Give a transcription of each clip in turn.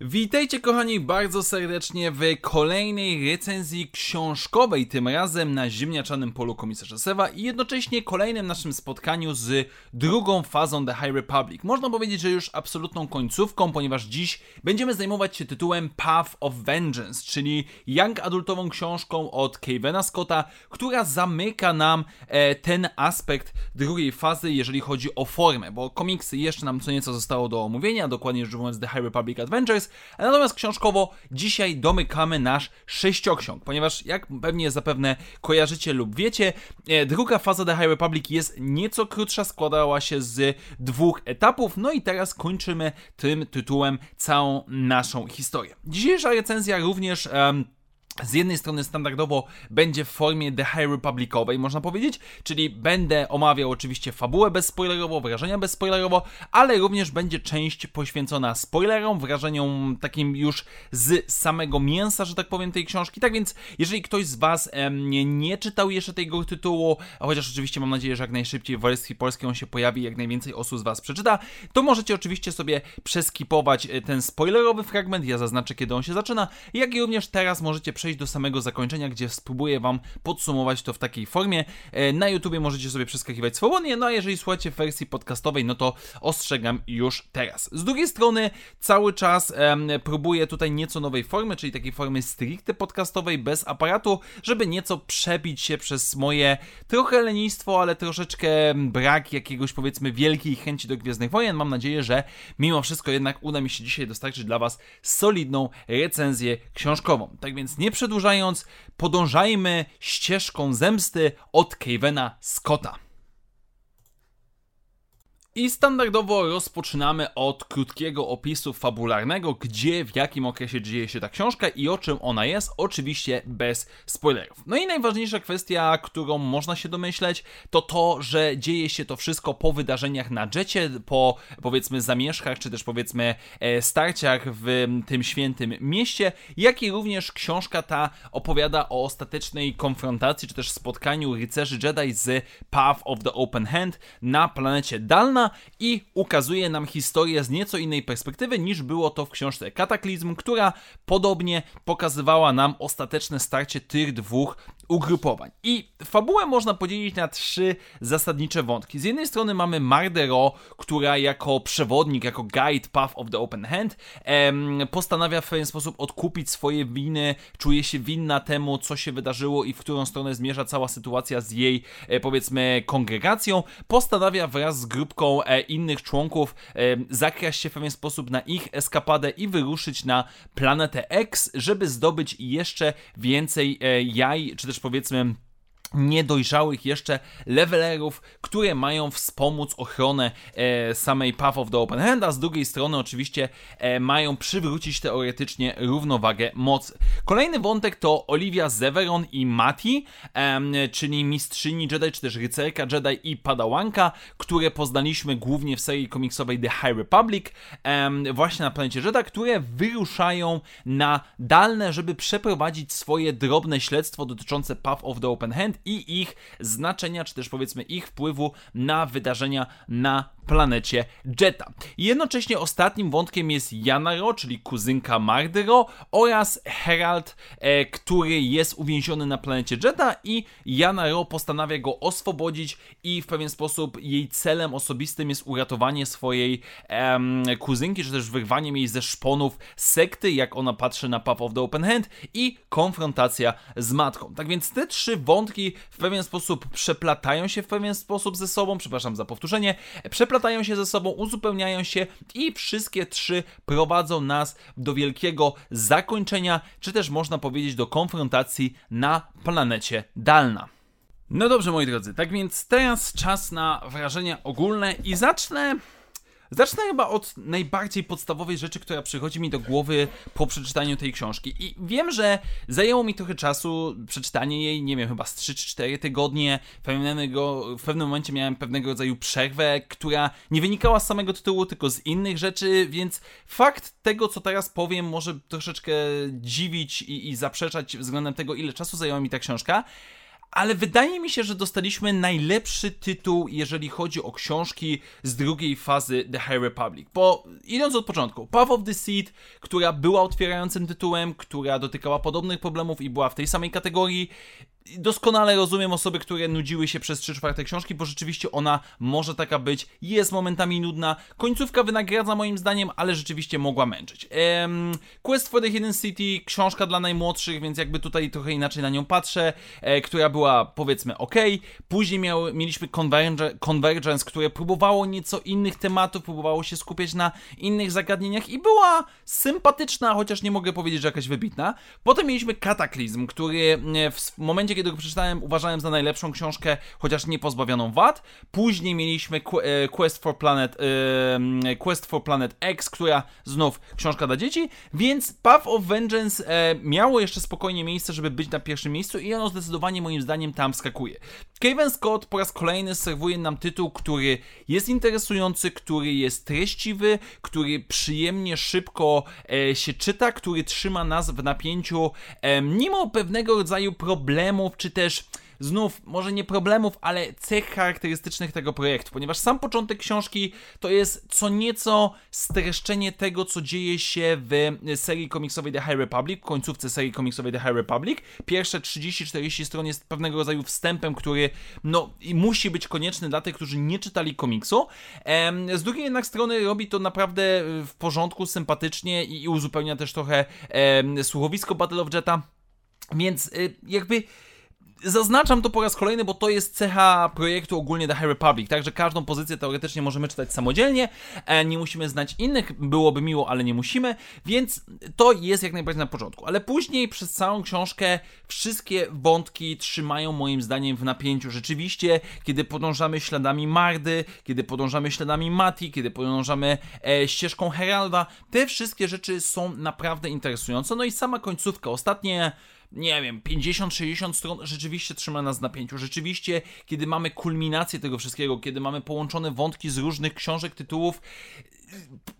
Witajcie kochani bardzo serdecznie w kolejnej recenzji książkowej, tym razem na ziemniaczanym polu komisarza Sewa i jednocześnie kolejnym naszym spotkaniu z drugą fazą The High Republic. Można powiedzieć, że już absolutną końcówką, ponieważ dziś będziemy zajmować się tytułem Path of Vengeance, czyli young adultową książką od Kevena Scotta, która zamyka nam e, ten aspekt drugiej fazy, jeżeli chodzi o formę, bo komiksy jeszcze nam co nieco zostało do omówienia, dokładnie rzecz mówiąc The High Republic Adventures, Natomiast książkowo dzisiaj domykamy nasz sześcioksiąg, ponieważ jak pewnie zapewne kojarzycie lub wiecie, e, druga faza The High Republic jest nieco krótsza, składała się z dwóch etapów, no i teraz kończymy tym tytułem całą naszą historię. Dzisiejsza recenzja również... Um, z jednej strony standardowo będzie w formie The High Republicowej, można powiedzieć, czyli będę omawiał oczywiście fabułę bezspoilerowo, wrażenia bezspoilerowo, ale również będzie część poświęcona spoilerom, wrażeniom takim już z samego mięsa, że tak powiem, tej książki. Tak więc, jeżeli ktoś z Was em, nie, czytał jeszcze tego tytułu, chociaż oczywiście mam nadzieję, że jak najszybciej w wersji polskiej on się pojawi, jak najwięcej osób z Was przeczyta, to możecie oczywiście sobie przeskipować e, ten spoilerowy fragment, ja zaznaczę kiedy on się zaczyna, jak i również teraz możecie przejść przejść do samego zakończenia, gdzie spróbuję Wam podsumować to w takiej formie. E, na YouTubie możecie sobie przeskakiwać swobodnie, no a jeżeli słuchacie w wersji podcastowej, no to ostrzegam już teraz. Z drugiej strony cały czas um, próbuję tutaj nieco nowej formy, czyli takiej formy stricte podcastowej, bez aparatu, żeby nieco przebić się przez moje trochę lenistwo, ale troszeczkę brak jakiegoś powiedzmy wielkiej chęci do Gwiezdnych Wojen. Mam nadzieję, że mimo wszystko jednak uda mi się dzisiaj dostarczyć dla Was solidną recenzję książkową. Tak więc nie przedłużając, podążajmy ścieżką zemsty od Kevena Scotta. I standardowo rozpoczynamy od krótkiego opisu fabularnego, gdzie, w jakim okresie dzieje się ta książka i o czym ona jest, oczywiście bez spoilerów. No i najważniejsza kwestia, którą można się domyśleć, to to, że dzieje się to wszystko po wydarzeniach na Jecie, po powiedzmy zamieszkach, czy też powiedzmy e, starciach w tym świętym mieście, jak i również książka ta opowiada o ostatecznej konfrontacji, czy też spotkaniu rycerzy Jedi z Path of the Open Hand na planecie Dalna, i ukazuje nam historię z nieco innej perspektywy niż było to w książce Kataklizm, która podobnie pokazywała nam ostateczne starcie tych dwóch ugrupowań. I fabułę można podzielić na trzy zasadnicze wątki. Z jednej strony mamy Mardero, która jako przewodnik, jako guide Path of the Open Hand em, postanawia w pewien sposób odkupić swoje winy, czuje się winna temu, co się wydarzyło i w którą stronę zmierza cała sytuacja z jej, e, powiedzmy, kongregacją. Postanawia wraz z grupką e, innych członków e, zakraść się w pewien sposób na ich eskapadę i wyruszyć na planetę X, żeby zdobyć jeszcze więcej e, jaj, czy też też powiedzmy niedojrzałych jeszcze levelerów, które mają wspomóc ochronę e, samej Path of the Open Hand, a z drugiej strony oczywiście e, mają przywrócić teoretycznie równowagę mocy. Kolejny wątek to Olivia Zeveron i Mati, e, czyli mistrzyni Jedi, czy też rycerka Jedi i padałanka, które poznaliśmy głównie w serii komiksowej The High Republic, właśnie na planecie Jedi, które wyruszają na dalne, żeby przeprowadzić swoje drobne śledztwo dotyczące Path of the Open Hand i ich znaczenia, czy też powiedzmy ich wpływu na wydarzenia na planecie Jetta. Jednocześnie ostatnim wątkiem jest Janaro, czyli kuzynka Mardero oraz Herald, e, który jest uwięziony na planecie Jetta i Janaro postanawia go oswobodzić i w pewien sposób jej celem osobistym jest uratowanie swojej kuzynki, czy też wyrwanie jej ze szponów sekty, jak ona patrzy na Path of the Open Hand i konfrontacja z matką. Tak więc te trzy wątki w pewien sposób przeplatają się w pewien sposób ze sobą, przepraszam za powtórzenie, przeplatają przeplatają się ze sobą, uzupełniają się i wszystkie trzy prowadzą nas do wielkiego zakończenia, czy też można powiedzieć do konfrontacji na planecie Dalna. No dobrze, moi drodzy, tak więc teraz czas na wrażenia ogólne i zacznę Zacznę chyba od najbardziej podstawowej rzeczy, która przychodzi mi do głowy po przeczytaniu tej książki. I wiem, że zajęło mi trochę czasu przeczytanie jej, nie wiem, chyba z 3 czy 4 tygodnie. Pewnego, w pewnym momencie miałem pewnego rodzaju przerwę, która nie wynikała z samego tytułu, tylko z innych rzeczy, więc fakt tego, co teraz powiem, może troszeczkę dziwić i, i zaprzeczać względem tego, ile czasu zajęła mi ta książka ale wydaje mi się, że dostaliśmy najlepszy tytuł, jeżeli chodzi o książki z drugiej fazy The High Republic. Bo idąc od początku, Path of the Seed, która była otwierającym tytułem, która dotykała podobnych problemów i była w tej samej kategorii, doskonale rozumiem osoby, które nudziły się przez 3 czwarte książki, bo rzeczywiście ona może taka być, jest momentami nudna. Końcówka wynagradza moim zdaniem, ale rzeczywiście mogła męczyć. Ehm, Quest for the Hidden City, książka dla najmłodszych, więc jakby tutaj trochę inaczej na nią patrzę, e, która była powiedzmy ok. Później miał, mieliśmy Converge, Convergence, które próbowało nieco innych tematów, próbowało się skupiać na innych zagadnieniach i była sympatyczna, chociaż nie mogę powiedzieć, że jakaś wybitna. Potem mieliśmy Kataklizm, który e, w momencie, kiedy go przeczytałem, uważałem za najlepszą książkę, chociaż nie pozbawioną wad. Później mieliśmy e, Quest for Planet, e, Quest for Planet X, która znów książka dla dzieci, więc Path of Vengeance e, miało jeszcze spokojnie miejsce, żeby być na pierwszym miejscu i ono zdecydowanie moim zdaniem tam skakuje. Kevin Scott po raz kolejny serwuje nam tytuł, który jest interesujący, który jest treściwy, który przyjemnie, szybko się czyta, który trzyma nas w napięciu, mimo pewnego rodzaju problemów czy też znów, może nie problemów, ale cech charakterystycznych tego projektu, ponieważ sam początek książki to jest co nieco streszczenie tego, co dzieje się w serii komiksowej The High Republic, końcówce serii komiksowej The High Republic. Pierwsze 30-40 stron jest pewnego rodzaju wstępem, który no, musi być konieczny dla tych, którzy nie czytali komiksu. Z drugiej jednak strony robi to naprawdę w porządku, sympatycznie i uzupełnia też trochę słuchowisko Battle of Jetta. Więc y, jakby Zaznaczam to po raz kolejny, bo to jest cecha projektu ogólnie The High Republic, także każdą pozycję teoretycznie możemy czytać samodzielnie, e, nie musimy znać innych, byłoby miło, ale nie musimy, więc to jest jak najbardziej na początku. Ale później przez całą książkę wszystkie wątki trzymają moim zdaniem w napięciu. Rzeczywiście, kiedy podążamy śladami Mardy, kiedy podążamy śladami Mati, kiedy podążamy e, ścieżką Heralda, te wszystkie rzeczy są naprawdę interesujące. No i sama końcówka, ostatnie nie wiem, 50-60 stron rzeczywiście trzyma nas w napięciu. Rzeczywiście, kiedy mamy kulminację tego wszystkiego, kiedy mamy połączone wątki z różnych książek, tytułów,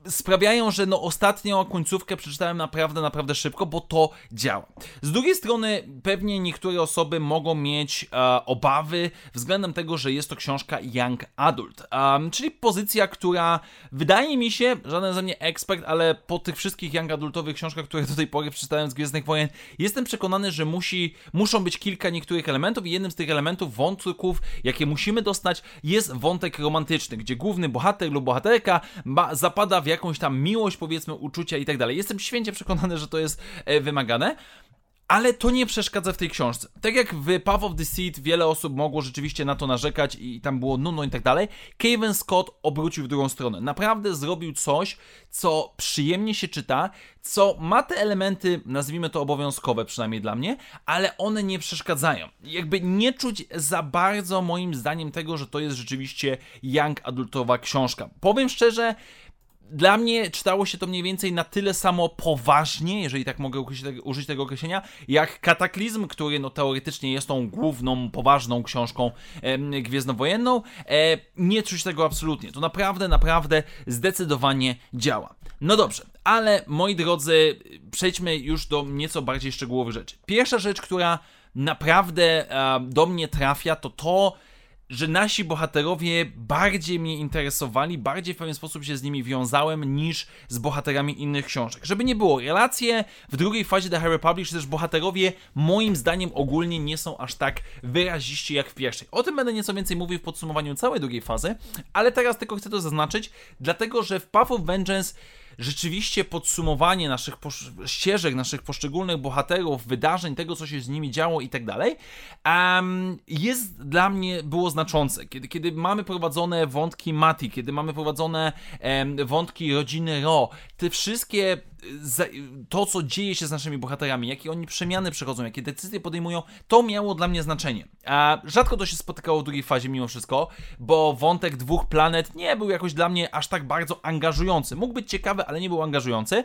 sprawiają, że no ostatnią końcówkę przeczytałem naprawdę, naprawdę szybko, bo to działa. Z drugiej strony pewnie niektóre osoby mogą mieć e, obawy względem tego, że jest to książka Young Adult, um, czyli pozycja, która wydaje mi się, żaden ze mnie ekspert, ale po tych wszystkich Young Adultowych książkach, które do tej pory przeczytałem z Gwiezdnych Wojen, jestem przekonany, że musi, muszą być kilka niektórych elementów i jednym z tych elementów, wątków, jakie musimy dostać, jest wątek romantyczny, gdzie główny bohater lub bohaterka ma zapada w jakąś tam miłość, powiedzmy, uczucia i tak dalej. Jestem święcie przekonany, że to jest e, wymagane. Ale to nie przeszkadza w tej książce. Tak jak w Path of the Seed wiele osób mogło rzeczywiście na to narzekać i tam było nuno i tak dalej, Kevin Scott obrócił w drugą stronę. Naprawdę zrobił coś, co przyjemnie się czyta, co ma te elementy, nazwijmy to obowiązkowe przynajmniej dla mnie, ale one nie przeszkadzają. Jakby nie czuć za bardzo moim zdaniem tego, że to jest rzeczywiście young adultowa książka. Powiem szczerze, dla mnie czytało się to mniej więcej na tyle samo poważnie, jeżeli tak mogę użyć tego określenia, jak Kataklizm, który no teoretycznie jest tą główną, poważną książką e, gwiezdnowojenną. E, nie czuć tego absolutnie. To naprawdę, naprawdę zdecydowanie działa. No dobrze, ale moi drodzy, przejdźmy już do nieco bardziej szczegółowych rzeczy. Pierwsza rzecz, która naprawdę e, do mnie trafia, to to, że nasi bohaterowie bardziej mnie interesowali, bardziej w pewien sposób się z nimi wiązałem niż z bohaterami innych książek. Żeby nie było, relacje w drugiej fazie The High Republic, czy też bohaterowie moim zdaniem ogólnie nie są aż tak wyraziści jak w pierwszej. O tym będę nieco więcej mówił w podsumowaniu całej drugiej fazy, ale teraz tylko chcę to zaznaczyć, dlatego że w Path of Vengeance rzeczywiście podsumowanie naszych ścieżek, naszych poszczególnych bohaterów, wydarzeń, tego, co się z nimi działo i tak dalej, jest dla mnie, było znaczące. Kiedy, kiedy mamy prowadzone wątki Mati, kiedy mamy prowadzone um, wątki rodziny Ro, te wszystkie to, co dzieje się z naszymi bohaterami, jakie oni przemiany przechodzą, jakie decyzje podejmują, to miało dla mnie znaczenie. A rzadko to się spotykało w drugiej fazie mimo wszystko, bo wątek dwóch planet nie był jakoś dla mnie aż tak bardzo angażujący. Mógł być ciekawy, ale nie był angażujący.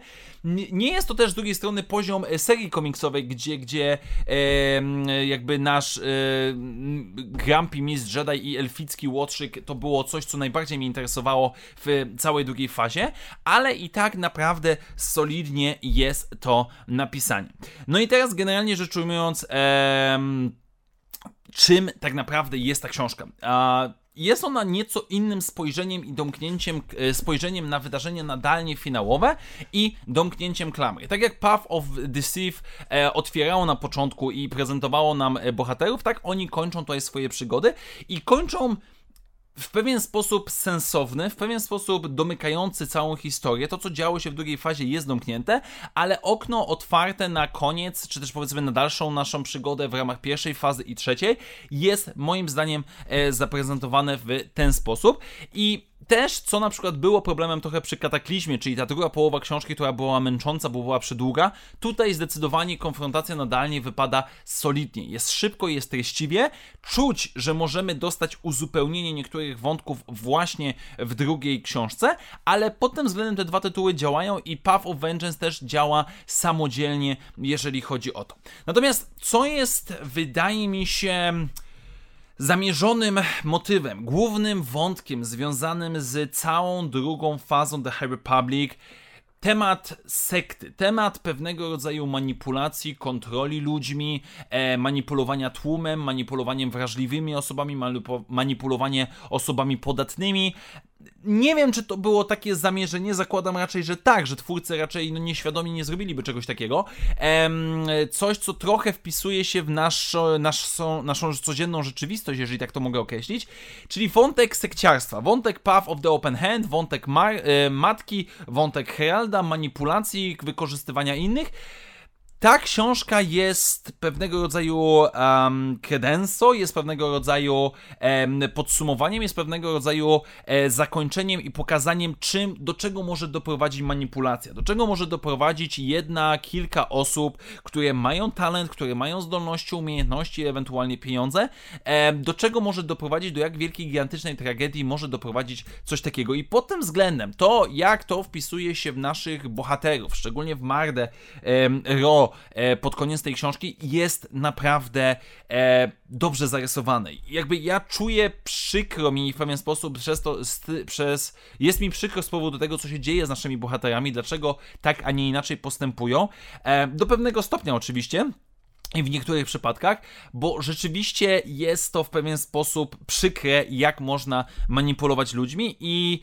Nie jest to też z drugiej strony poziom e, serii komiksowej, gdzie, gdzie e, jakby nasz e, Grumpy Miss Jedi i elficki łotrzyk to było coś, co najbardziej mnie interesowało w całej drugiej fazie, ale i tak naprawdę solidnie jest to napisanie. No i teraz generalnie rzecz ujmując, czym tak naprawdę jest ta książka? jest ona nieco innym spojrzeniem i domknięciem, e, spojrzeniem na wydarzenia nadalnie finałowe i domknięciem klamry. Tak jak Path of Deceive e, otwierało na początku i prezentowało nam e, bohaterów, tak oni kończą tutaj swoje przygody i kończą w pewien sposób sensowny, w pewien sposób domykający całą historię. To, co działo się w drugiej fazie, jest domknięte, ale okno otwarte na koniec, czy też powiedzmy na dalszą naszą przygodę w ramach pierwszej fazy i trzeciej, jest moim zdaniem e, zaprezentowane w ten sposób. I też, co na przykład było problemem trochę przy kataklizmie, czyli ta druga połowa książki, która była męcząca, bo była przydługa, tutaj zdecydowanie konfrontacja nadalnie wypada solidnie. Jest szybko, jest treściwie, czuć, że możemy dostać uzupełnienie niektórych wątków właśnie w drugiej książce, ale pod tym względem te dwa tytuły działają i Path of Vengeance też działa samodzielnie, jeżeli chodzi o to. Natomiast co jest, wydaje mi się Zamierzonym motywem, głównym wątkiem związanym z całą drugą fazą The High Republic temat sekty, temat pewnego rodzaju manipulacji, kontroli ludźmi, e, manipulowania tłumem, manipulowaniem wrażliwymi osobami, manipulowanie osobami podatnymi, nie wiem, czy to było takie zamierzenie, zakładam raczej, że tak, że twórcy raczej no, nieświadomie nie zrobiliby czegoś takiego. Ehm, coś, co trochę wpisuje się w naszą, naszą, codzienną rzeczywistość, jeżeli tak to mogę określić, czyli wątek sekciarstwa, wątek Path of the Open Hand, wątek e, matki, wątek Heralda, manipulacji, wykorzystywania innych. Ta książka jest pewnego rodzaju um, credenso, jest pewnego rodzaju um, podsumowaniem, jest pewnego rodzaju e, zakończeniem i pokazaniem, czym, do czego może doprowadzić manipulacja, do czego może doprowadzić jedna, kilka osób, które mają talent, które mają zdolności, umiejętności, ewentualnie pieniądze, e, do czego może doprowadzić, do jak wielkiej, gigantycznej tragedii może doprowadzić coś takiego. I pod tym względem to, jak to wpisuje się w naszych bohaterów, szczególnie w Mardę, Ro, pod koniec tej książki jest naprawdę e, dobrze zarysowany. Jakby ja czuję przykro mi w pewien sposób przez to, przez, jest mi przykro z powodu tego, co się dzieje z naszymi bohaterami, dlaczego tak, a nie inaczej postępują. E, do pewnego stopnia oczywiście. I w niektórych przypadkach, bo rzeczywiście jest to w pewien sposób przykre, jak można manipulować ludźmi i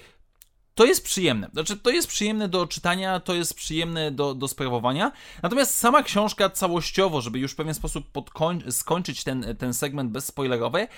to jest przyjemne. Znaczy, to jest przyjemne do czytania, to jest przyjemne do, do sprawowania. Natomiast sama książka całościowo, żeby już w pewien sposób skończyć ten, ten segment bezspoilerowy,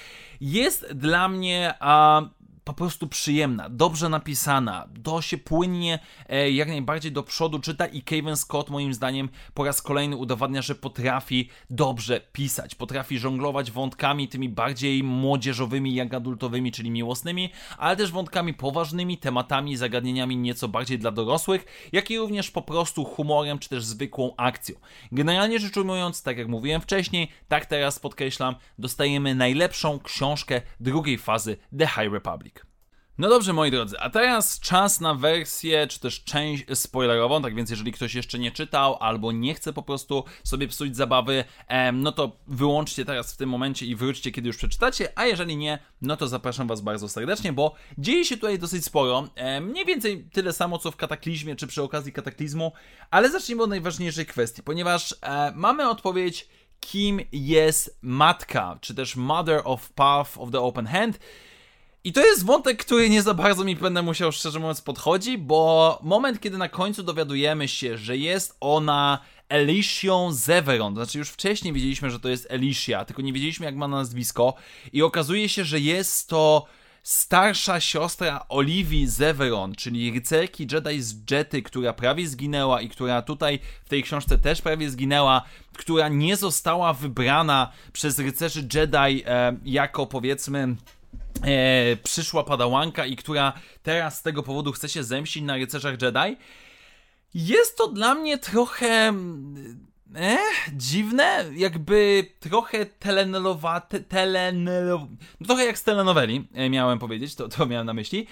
jest dla mnie. A, po prostu przyjemna, dobrze napisana, do się płynnie e, jak najbardziej do przodu czyta i Kevin Scott moim zdaniem po raz kolejny udowadnia, że potrafi dobrze pisać, potrafi żonglować wątkami tymi bardziej młodzieżowymi jak adultowymi, czyli miłosnymi, ale też wątkami poważnymi, tematami, zagadnieniami nieco bardziej dla dorosłych, jak i również po prostu humorem czy też zwykłą akcją. Generalnie rzecz ujmując, tak jak mówiłem wcześniej, tak teraz podkreślam, dostajemy najlepszą książkę drugiej fazy The High Republic. No dobrze, moi drodzy, a teraz czas na wersję, czy też część spoilerową, tak więc jeżeli ktoś jeszcze nie czytał, albo nie chce po prostu sobie psuć zabawy, no to wyłączcie teraz w tym momencie i wróćcie, kiedy już przeczytacie, a jeżeli nie, no to zapraszam Was bardzo serdecznie, bo dzieje się tutaj dosyć sporo, mniej więcej tyle samo, co w Kataklizmie, czy przy okazji Kataklizmu, ale zacznijmy od najważniejszej kwestii, ponieważ e, mamy odpowiedź, kim jest matka, czy też Mother of Path of the Open Hand, i to jest wątek, który nie za bardzo mi będę musiał szczerze mówiąc podchodzi, bo moment, kiedy na końcu dowiadujemy się, że jest ona Elicią Zeveron, znaczy już wcześniej wiedzieliśmy, że to jest Elicia, tylko nie wiedzieliśmy jak ma nazwisko. I okazuje się, że jest to starsza siostra Oliwii Zeveron, czyli rycerki Jedi z Jety, która prawie zginęła i która tutaj w tej książce też prawie zginęła, która nie została wybrana przez rycerzy Jedi e, jako powiedzmy e, przyszła padałanka i która teraz z tego powodu chce się zemścić na rycerzach Jedi. Jest to dla mnie trochę E, dziwne, jakby trochę telenolowate, telenolo... No trochę jak z telenoweli, e, miałem powiedzieć, to, to miałem na myśli.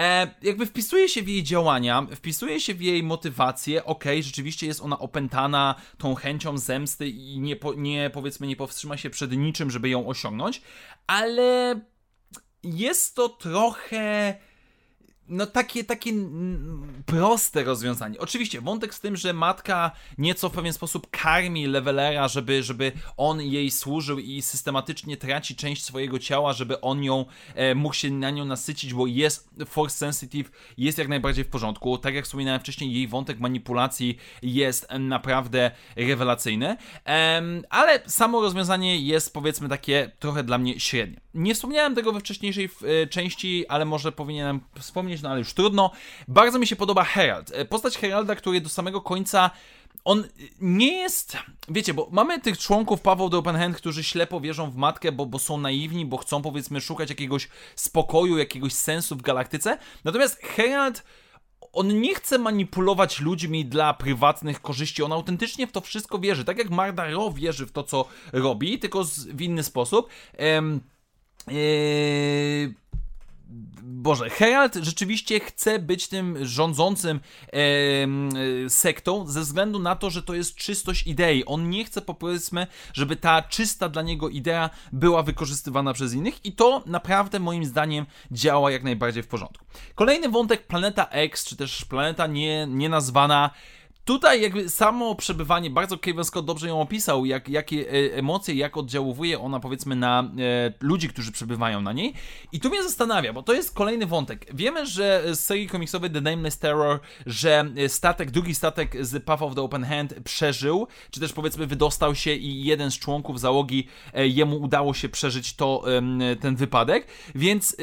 E, jakby wpisuje się w jej działania, wpisuje się w jej motywację, okej, okay, rzeczywiście jest ona opętana tą chęcią zemsty i nie, po, nie, powiedzmy, nie powstrzyma się przed niczym, żeby ją osiągnąć, ale jest to trochę no takie, takie proste rozwiązanie. Oczywiście, wątek z tym, że matka nieco w pewien sposób karmi levelera, żeby, żeby on jej służył i systematycznie traci część swojego ciała, żeby on ją e, mógł się na nią nasycić, bo jest force sensitive, jest jak najbardziej w porządku. Tak jak wspominałem wcześniej, jej wątek manipulacji jest naprawdę rewelacyjny, e, ale samo rozwiązanie jest powiedzmy takie trochę dla mnie średnie. Nie wspomniałem tego we wcześniejszej e, części, ale może powinienem wspomnieć no ale już trudno. Bardzo mi się podoba Herald. E, postać Heralda, który do samego końca on nie jest, wiecie, bo mamy tych członków Paweł the Open Hand, którzy ślepo wierzą w matkę, bo, bo są naiwni, bo chcą powiedzmy szukać jakiegoś spokoju, jakiegoś sensu w galaktyce. Natomiast Herald on nie chce manipulować ludźmi dla prywatnych korzyści, on autentycznie w to wszystko wierzy. Tak jak Mardaro wierzy w to, co robi, tylko w inny sposób. Ehm, Boże, Herald rzeczywiście chce być tym rządzącym e, sektą ze względu na to, że to jest czystość idei. On nie chce, powiedzmy, żeby ta czysta dla niego idea była wykorzystywana przez innych i to naprawdę moim zdaniem działa jak najbardziej w porządku. Kolejny wątek, Planeta X, czy też planeta nie, nienazwana Tutaj jakby samo przebywanie, bardzo Kevin Scott dobrze ją opisał, jak, jakie e, emocje, jak oddziałuje ona powiedzmy na e, ludzi, którzy przebywają na niej. I tu mnie zastanawia, bo to jest kolejny wątek. Wiemy, że z serii komiksowej The Nameless Terror, że statek, drugi statek z Path of the Open Hand przeżył, czy też powiedzmy wydostał się i jeden z członków załogi, e, jemu udało się przeżyć to, e, ten wypadek, więc e,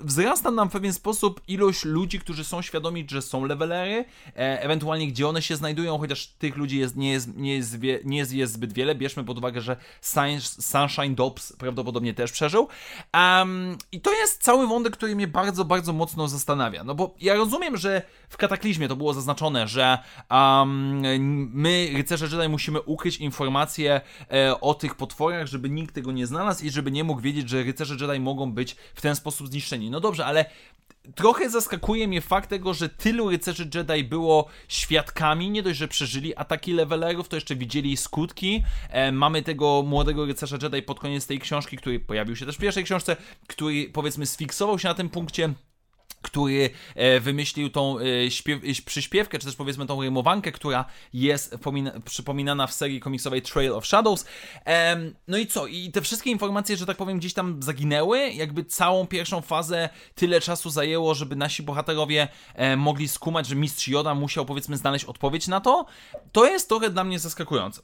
wzrasta nam w pewien sposób ilość ludzi, którzy są świadomi, że są levelery, e, ewentualnie gdzie one się znajdują, chociaż tych ludzi jest, nie, jest, nie, jest, nie jest, jest zbyt wiele. Bierzmy pod uwagę, że Sunshine Dobbs prawdopodobnie też przeżył. Um, I to jest cały wątek, który mnie bardzo, bardzo mocno zastanawia. No bo ja rozumiem, że w Kataklizmie to było zaznaczone, że um, my, rycerze Jedi, musimy ukryć informacje e, o tych potworach, żeby nikt tego nie znalazł i żeby nie mógł wiedzieć, że rycerze Jedi mogą być w ten sposób zniszczeni. No dobrze, ale trochę zaskakuje mnie fakt tego, że tylu rycerzy Jedi było świadkami, nie dość, że przeżyli ataki levelerów, to jeszcze widzieli skutki. E, mamy tego młodego rycerza Jedi pod koniec tej książki, który pojawił się też w pierwszej książce, który powiedzmy sfiksował się na tym punkcie który e, wymyślił tą e, śpiew, e, przyśpiewkę, czy też powiedzmy tą rymowankę, która jest przypominana w serii komiksowej Trail of Shadows. No i co? I te wszystkie informacje, że tak powiem, gdzieś tam zaginęły. Jakby całą pierwszą fazę tyle czasu zajęło, żeby nasi bohaterowie mogli skumać, że mistrz Joda musiał powiedzmy znaleźć odpowiedź na to. To jest trochę dla mnie zaskakujące.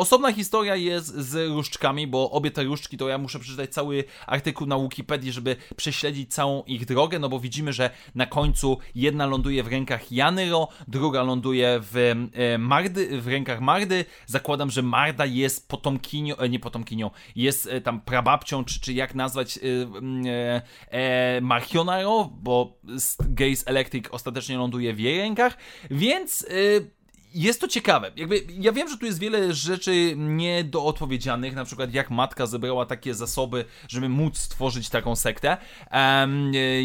Osobna historia jest z różdżkami, bo obie te różdżki to ja muszę przeczytać cały artykuł na Wikipedii, żeby prześledzić całą ich drogę, no bo widzimy, że na końcu jedna ląduje w rękach Janyro, druga ląduje w, e, Mardy, w rękach Mardy. Zakładam, że Marda jest potomkinią, e, nie potomkinią, jest e, tam prababcią, czy, czy jak nazwać e, e, Marchionaro, bo Gaze Electric ostatecznie ląduje w jej rękach, więc jest to ciekawe. Jakby, ja wiem, że tu jest wiele rzeczy niedoodpowiedzianych, na przykład jak matka zebrała takie zasoby, żeby móc stworzyć taką sektę,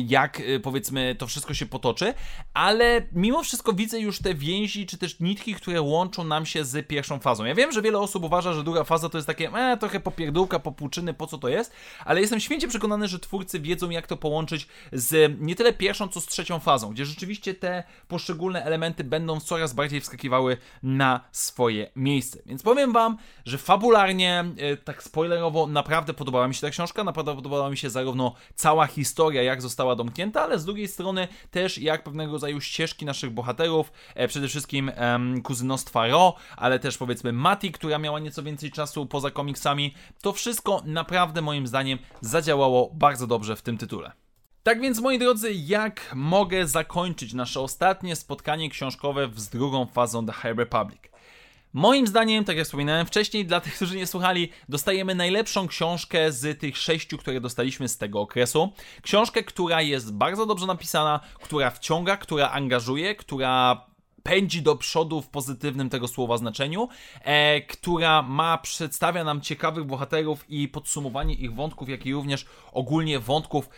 jak e, powiedzmy to wszystko się potoczy, ale mimo wszystko widzę już te więzi, czy też nitki, które łączą nam się z pierwszą fazą. Ja wiem, że wiele osób uważa, że druga faza to jest takie e, trochę popierdółka, popłuczyny, po co to jest, ale jestem święcie przekonany, że twórcy wiedzą, jak to połączyć z nie tyle pierwszą, co z trzecią fazą, gdzie rzeczywiście te poszczególne elementy będą coraz bardziej wskakiwały na swoje miejsce. Więc powiem wam, że fabularnie, e, tak spoilerowo, naprawdę podobała mi się ta książka, naprawdę podobała mi się zarówno cała historia, jak została domknięta, ale z drugiej strony też jak pewnego rodzaju ścieżki naszych bohaterów, e, przede wszystkim um, kuzynostwa Ro, ale też powiedzmy Mati, która miała nieco więcej czasu poza komiksami, to wszystko naprawdę moim zdaniem zadziałało bardzo dobrze w tym tytule. Tak więc, moi drodzy, jak mogę zakończyć nasze ostatnie spotkanie książkowe z drugą fazą The High Republic? Moim zdaniem, tak jak wspominałem wcześniej, dla tych, którzy nie słuchali, dostajemy najlepszą książkę z tych sześciu, które dostaliśmy z tego okresu. Książkę, która jest bardzo dobrze napisana, która wciąga, która angażuje, która pędzi do przodu w pozytywnym tego słowa znaczeniu, e, która ma, przedstawia nam ciekawych bohaterów i podsumowanie ich wątków, jak i również ogólnie wątków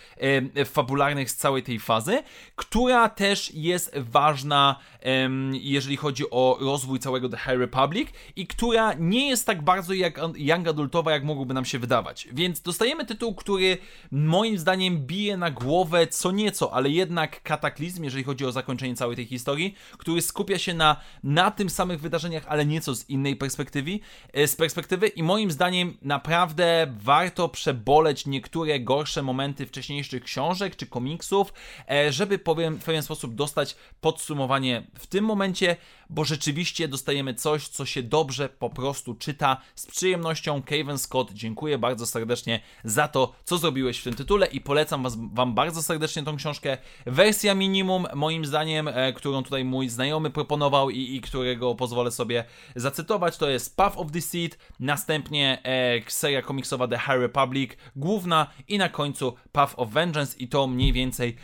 e, fabularnych z całej tej fazy, która też jest ważna, e, jeżeli chodzi o rozwój całego The High Republic i która nie jest tak bardzo jak young adultowa, jak mogłoby nam się wydawać. Więc dostajemy tytuł, który moim zdaniem bije na głowę co nieco, ale jednak kataklizm, jeżeli chodzi o zakończenie całej tej historii, który skupia się na, na tym samych wydarzeniach, ale nieco z innej perspektywy, e, z perspektywy i moim zdaniem naprawdę warto przeboleć niektóre gorsze momenty wcześniejszych książek czy komiksów, e, żeby powiem, w pewien sposób dostać podsumowanie w tym momencie, bo rzeczywiście dostajemy coś, co się dobrze po prostu czyta z przyjemnością. Kevin Scott, dziękuję bardzo serdecznie za to, co zrobiłeś w tym tytule i polecam was, Wam bardzo serdecznie tą książkę. Wersja minimum, moim zdaniem, e, którą tutaj mój znajomy proponował i, i którego pozwolę sobie zacytować, to jest Path of Deceit, następnie e, seria komiksowa The High Republic, główna i na końcu Path of Vengeance i to mniej więcej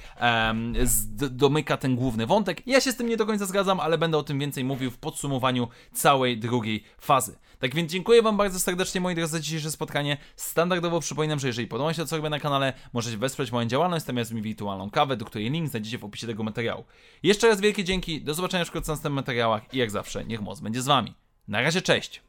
domyka ten główny wątek. Ja się z tym nie do końca zgadzam, ale będę o tym więcej mówił w podsumowaniu całej drugiej fazy. Tak więc dziękuję Wam bardzo serdecznie moi drodzy za dzisiejsze spotkanie. Standardowo przypominam, że jeżeli podoba się to co robię na kanale, możecie wesprzeć moją działalność, zamiast mi wirtualną kawę, do której link znajdziecie w opisie tego materiału. Jeszcze raz wielkie dzięki, do zobaczenia wkrótce w następnych materiałach i jak zawsze, niech moc będzie z Wami. Na razie, cześć!